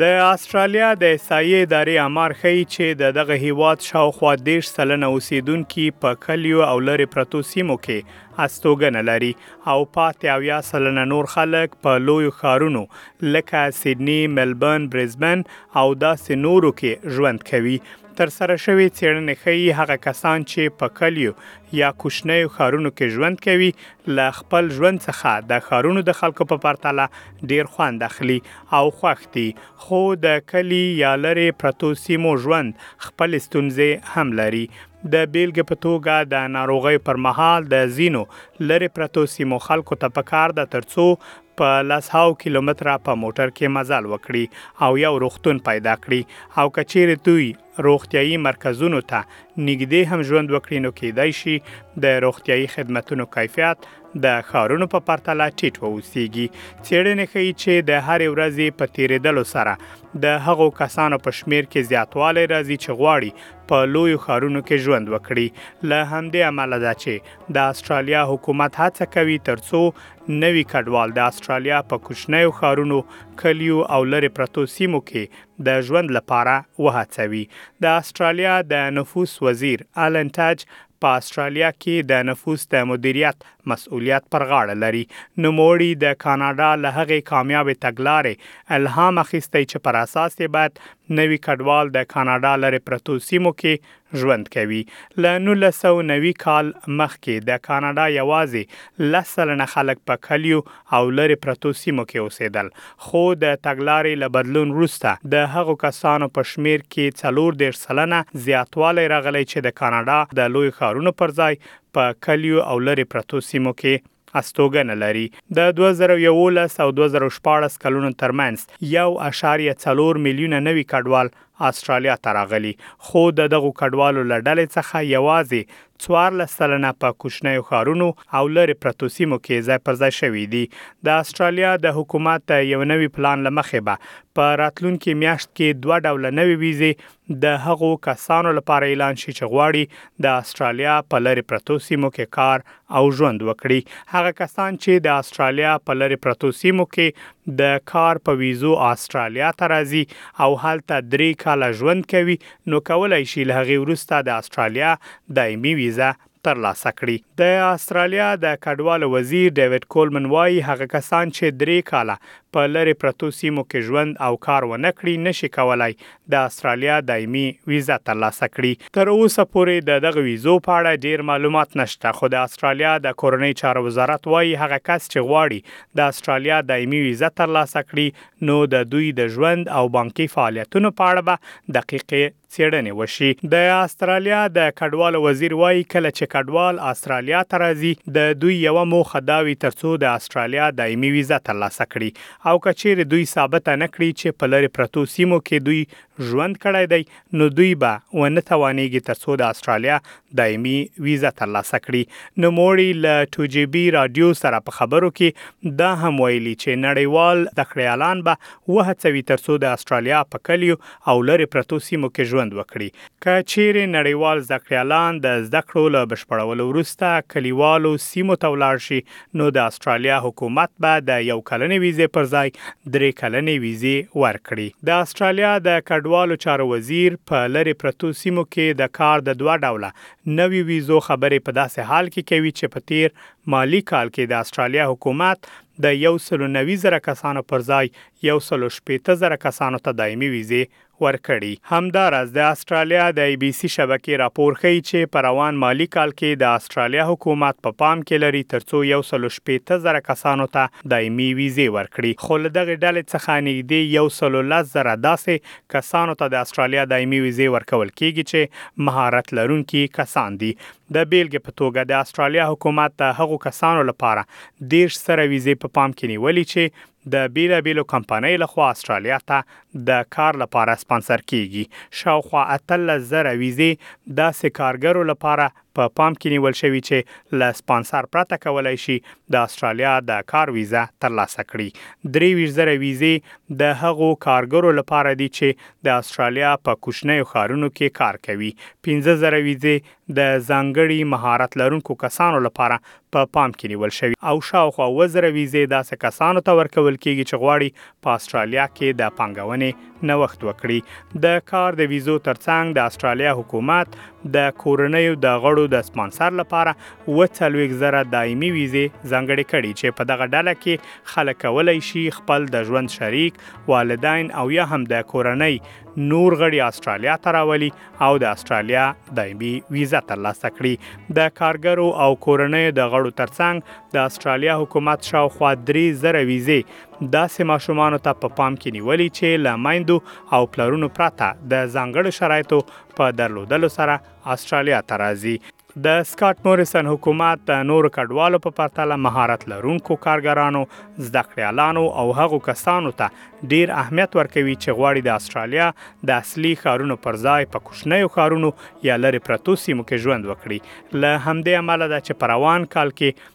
د استرالیا د احصایې ادارې امر ښیي چې د دغه هیواد شاوخوا دیش سلنه اوسیدونکي په کلیو او لری پرتو سیمو کې استوګنه لري او پاتې اویا سلنه نور خلک په لویو ښارونو لکه سیدنی، ملبورن، برزبن او داسې نورو کې ژوند کوي. تر سره شوې څېړنې ښیي هغه کسان چې په کلیو یا کوچنیو ښارونو کې ژوند کوي له خپل ژوند څخه د ښارونو د خلکو په پرتله ډیر خوند اخلي او خوښ دي، خو د کلي یا لرې پرتو سیمو ژوند خپلې ستونزې هم لري. د بیلګې په توګه د ناروغیو پر مهال د ځینو لرې پرتو سیمو خلکو ته پکار ده تر څو په لسهاو کیلومتره په موټر کې مزل وکړي او یو روغتون پیدا کړي او که چیرې دوی روغتیايي مرکزونو ته نږدې هم ژوند وکړي نو کېدای شي د روغتیايي خدمتونو کیفیت د ښارونو په پرتله ټیټ واوسیږي څېړنې ښیي چې د هرې ورځې په تیریدلو سره د هغو کسانو په شمیر کې زیاتوالی راځي چې غواړي په لویو ښارونو کې ژوند وکړي له همدې امله ده چې د استرالیا حکومت هڅه کوي ترڅو نوي کډوال د استرالیا په کوچنیو ښارونو کلیو او لرې پرتو سیمو کې د ژوند لپاره وهڅوي. د اسټرالیا د نفوس وزیر الن ټج په اسټرالیا کې د نفوس د مدیریت مسؤلیت پر غاړه لري. نوموړي د کاناډا له هغې کامیابې تګلارې الهام اخیستی چې پر اساس یې باید نوي کډوال د کاناډا لرې پرتو سیمو کې ژوند کوي. له نولس سوه نوي کال مخکې د کاناډا یوازې لس سلنه خلک په کلیو او لرې پرتو سیمو کې اوسېدل، خو د تګلارې له بدلون وروسته د هغو کسانو په شمېر کې څلور دېرش سلنه زیاتوالی راغلی چې د کاناډا د لویو ښارونو پر ځای په کلیو او لرې پرتو سیمو کې استوګنه لري، د دوه زره او یوولس او دوه زره او شپاړس کلونو ترمنځ یو اعشاریه څلور میلیونه نوي کډوال اسټرالیا ته راغلي، خو د دغو کډوالو له ډلې څخه یوازې څوارلس سلنه په کوچنیو ښارونو او لرې پرتو سیمو کې ځای پر ځای شوي دي. د اسټرالیا د حکومت د یو نوي پلان له مخې به په راتلونکې میاشت کې دوه ډوله نوې ویزې د هغو کسانو لپاره اعلان شي چې غواړي د اسټرالیا په لرې پرتو سیمو کې کار او ژوند وکړي. هغه کسان چې د اسټرالیا په لرې پرتو سیمو کې د کار په ویزو اسټرالیا ته راځي او هلته درې کاله ژوند کوي، نو کولای شي له هغې وروسته د اسټرالیا دایمي ویزه تر لاسه کړي. د استرالیا د کډوالو وزیر ډیویډ کولمن وايي، هغه کسان چې درې کاله په لرې پرتو سیمو کې ژوند او کار ونه کړي، نه شي کولای د استرالیا دایمي ویزه تر لاسه کړي. تر اوسه پورې د دغه ویزو په اړه ډېر معلومات نه شته، خو د استرالیا د کورنۍ چارو وزارت وايي، هغه کس چې غواړي د استرالیا دایمي ویزه تر لاسه کړي، نو د دوی د ژوند او بانکي فعالیتونو په اړه به دقیقې څېړنې وشي. د استرالیا د کډوالو وزیر وايي، کله چې کډوال استرالیا ته راځي، د دوی یوه موخه دا وي ترڅو د استرالیا دایمي ویزه ترلاسه کړي او که چېرې دوی ثابته نه کړي چې په لرې پرتو سیمو کې دوی ژوند کړی دی، نو دوی به ونه توانېږي ترڅو د استرالیا دایمي ویزه ترلاسه کړي. نوموړي له ټو جي بي راډیو سره په خبرو کې دا هم ویلي چې نړیوال زده کړیالان به وهڅوي ترڅو د اسټرالیا په کلیو او لرې پرتو سیمو کې ژوند وکړي. که چیرې نړیوال زده کړیالان د زده کړو له بشپړولو وروسته کلیوالو سیمو ته ولاړ شي نو د اسټرالیا حکومت به د یو کلنې ویزې پر ځای درې کلنې ویزې ورکړي. د اسټرالیا د کډوالو چارو وزیر په لرې پرتو سیمو کې د کار د دوه ډوله نویو ویزو خبرې په داسې حال کې کوي چې په تېر مالي کال کې د اسټرالیا حکومت د یو سلو نوي زره کسانو پر ځای یو سلو شپېته زره کسانو ته دایمي ویزې ورکړي. همداراز د اسټرالیا د ای بي سي شبکې راپور ښيي چې په روان مالي کال کې د اسټرالیا حکومت په پام کې لري ترڅو یو سل او شپېته زره کسانو ته دایمي ویزې ورکړي خو له دغې ډلې څخه نږدې یو سل او لس زره داسې کسانو ته د اسټرالیا دایمي ویزې ورکول کیږي چې مهارت لرونکي کسان دي د بیلګې په توګه د اسټرالیا حکومت د هغو کسانو لپاره دېرش زره ویزې په پام کې نیولي چې د بیلا بیلو کمپنیو له خوا اسټرالیا ته د کار لپاره سپانسر کیږي. شاوخوا اتلس زره ویزې داسې کارګرو لپاره په پام کې نیول شوي چې له سپانسر پرته کولای شي د اسټرالیا د کار ویزه ترلاسه کړي. درې ویشت زره ویزې د هغو کارګرو لپاره دي چې د اسټرالیا په کوچنیو ښارونو کې کار کوي. پنځه زره ویزې د ځانګړي مهارت لرونکو کسانو لپاره په پام کې نیول شوي او شاوخوا اووه زره ویزې داسې کسانو ته ورکول کېږي چې غواړي په اسټرالیا کې د پانګونې نوښت وکړي. د کار د ویزو ترڅنګ د اسټرالیا حکومت د کورنیو د غړو د سپانسر لپاره اووه څلوېښت زره دایمي ویزې ځانګړې کړي چې په دغه ډله کې خلک کولی شي خپل د ژوند شریک، والدین او یا هم د کورنۍ نور غړي اسټرالیا ته راولي او د استرالیا دایمي ویزه ترلاسه کړي د کارګرو او کورنۍ د غړو ترڅنګ د استرالیا حکومت شاوخوا 3000 ویزه داسې ماشومان ته په پام کې نیولې چې له مایندو او پلرونو پرته د ځانګړو شرایطو په درلودلو سره استرالیا ته راځي د سکاټ موریسن حکومت د نورو کډوالو په پرتله مهارت لرونکو کارګرانو، زده کړیالانو او هغو کسانو ته ډیر اهمیت ورکوي چې غواړي د استرالیا د اصلي ښارونو پر ځای په کوچنیو ښارونو یا لرې پرتو سیمو کې ژوند وکړي. له همدې امله ده چې په روان کال کې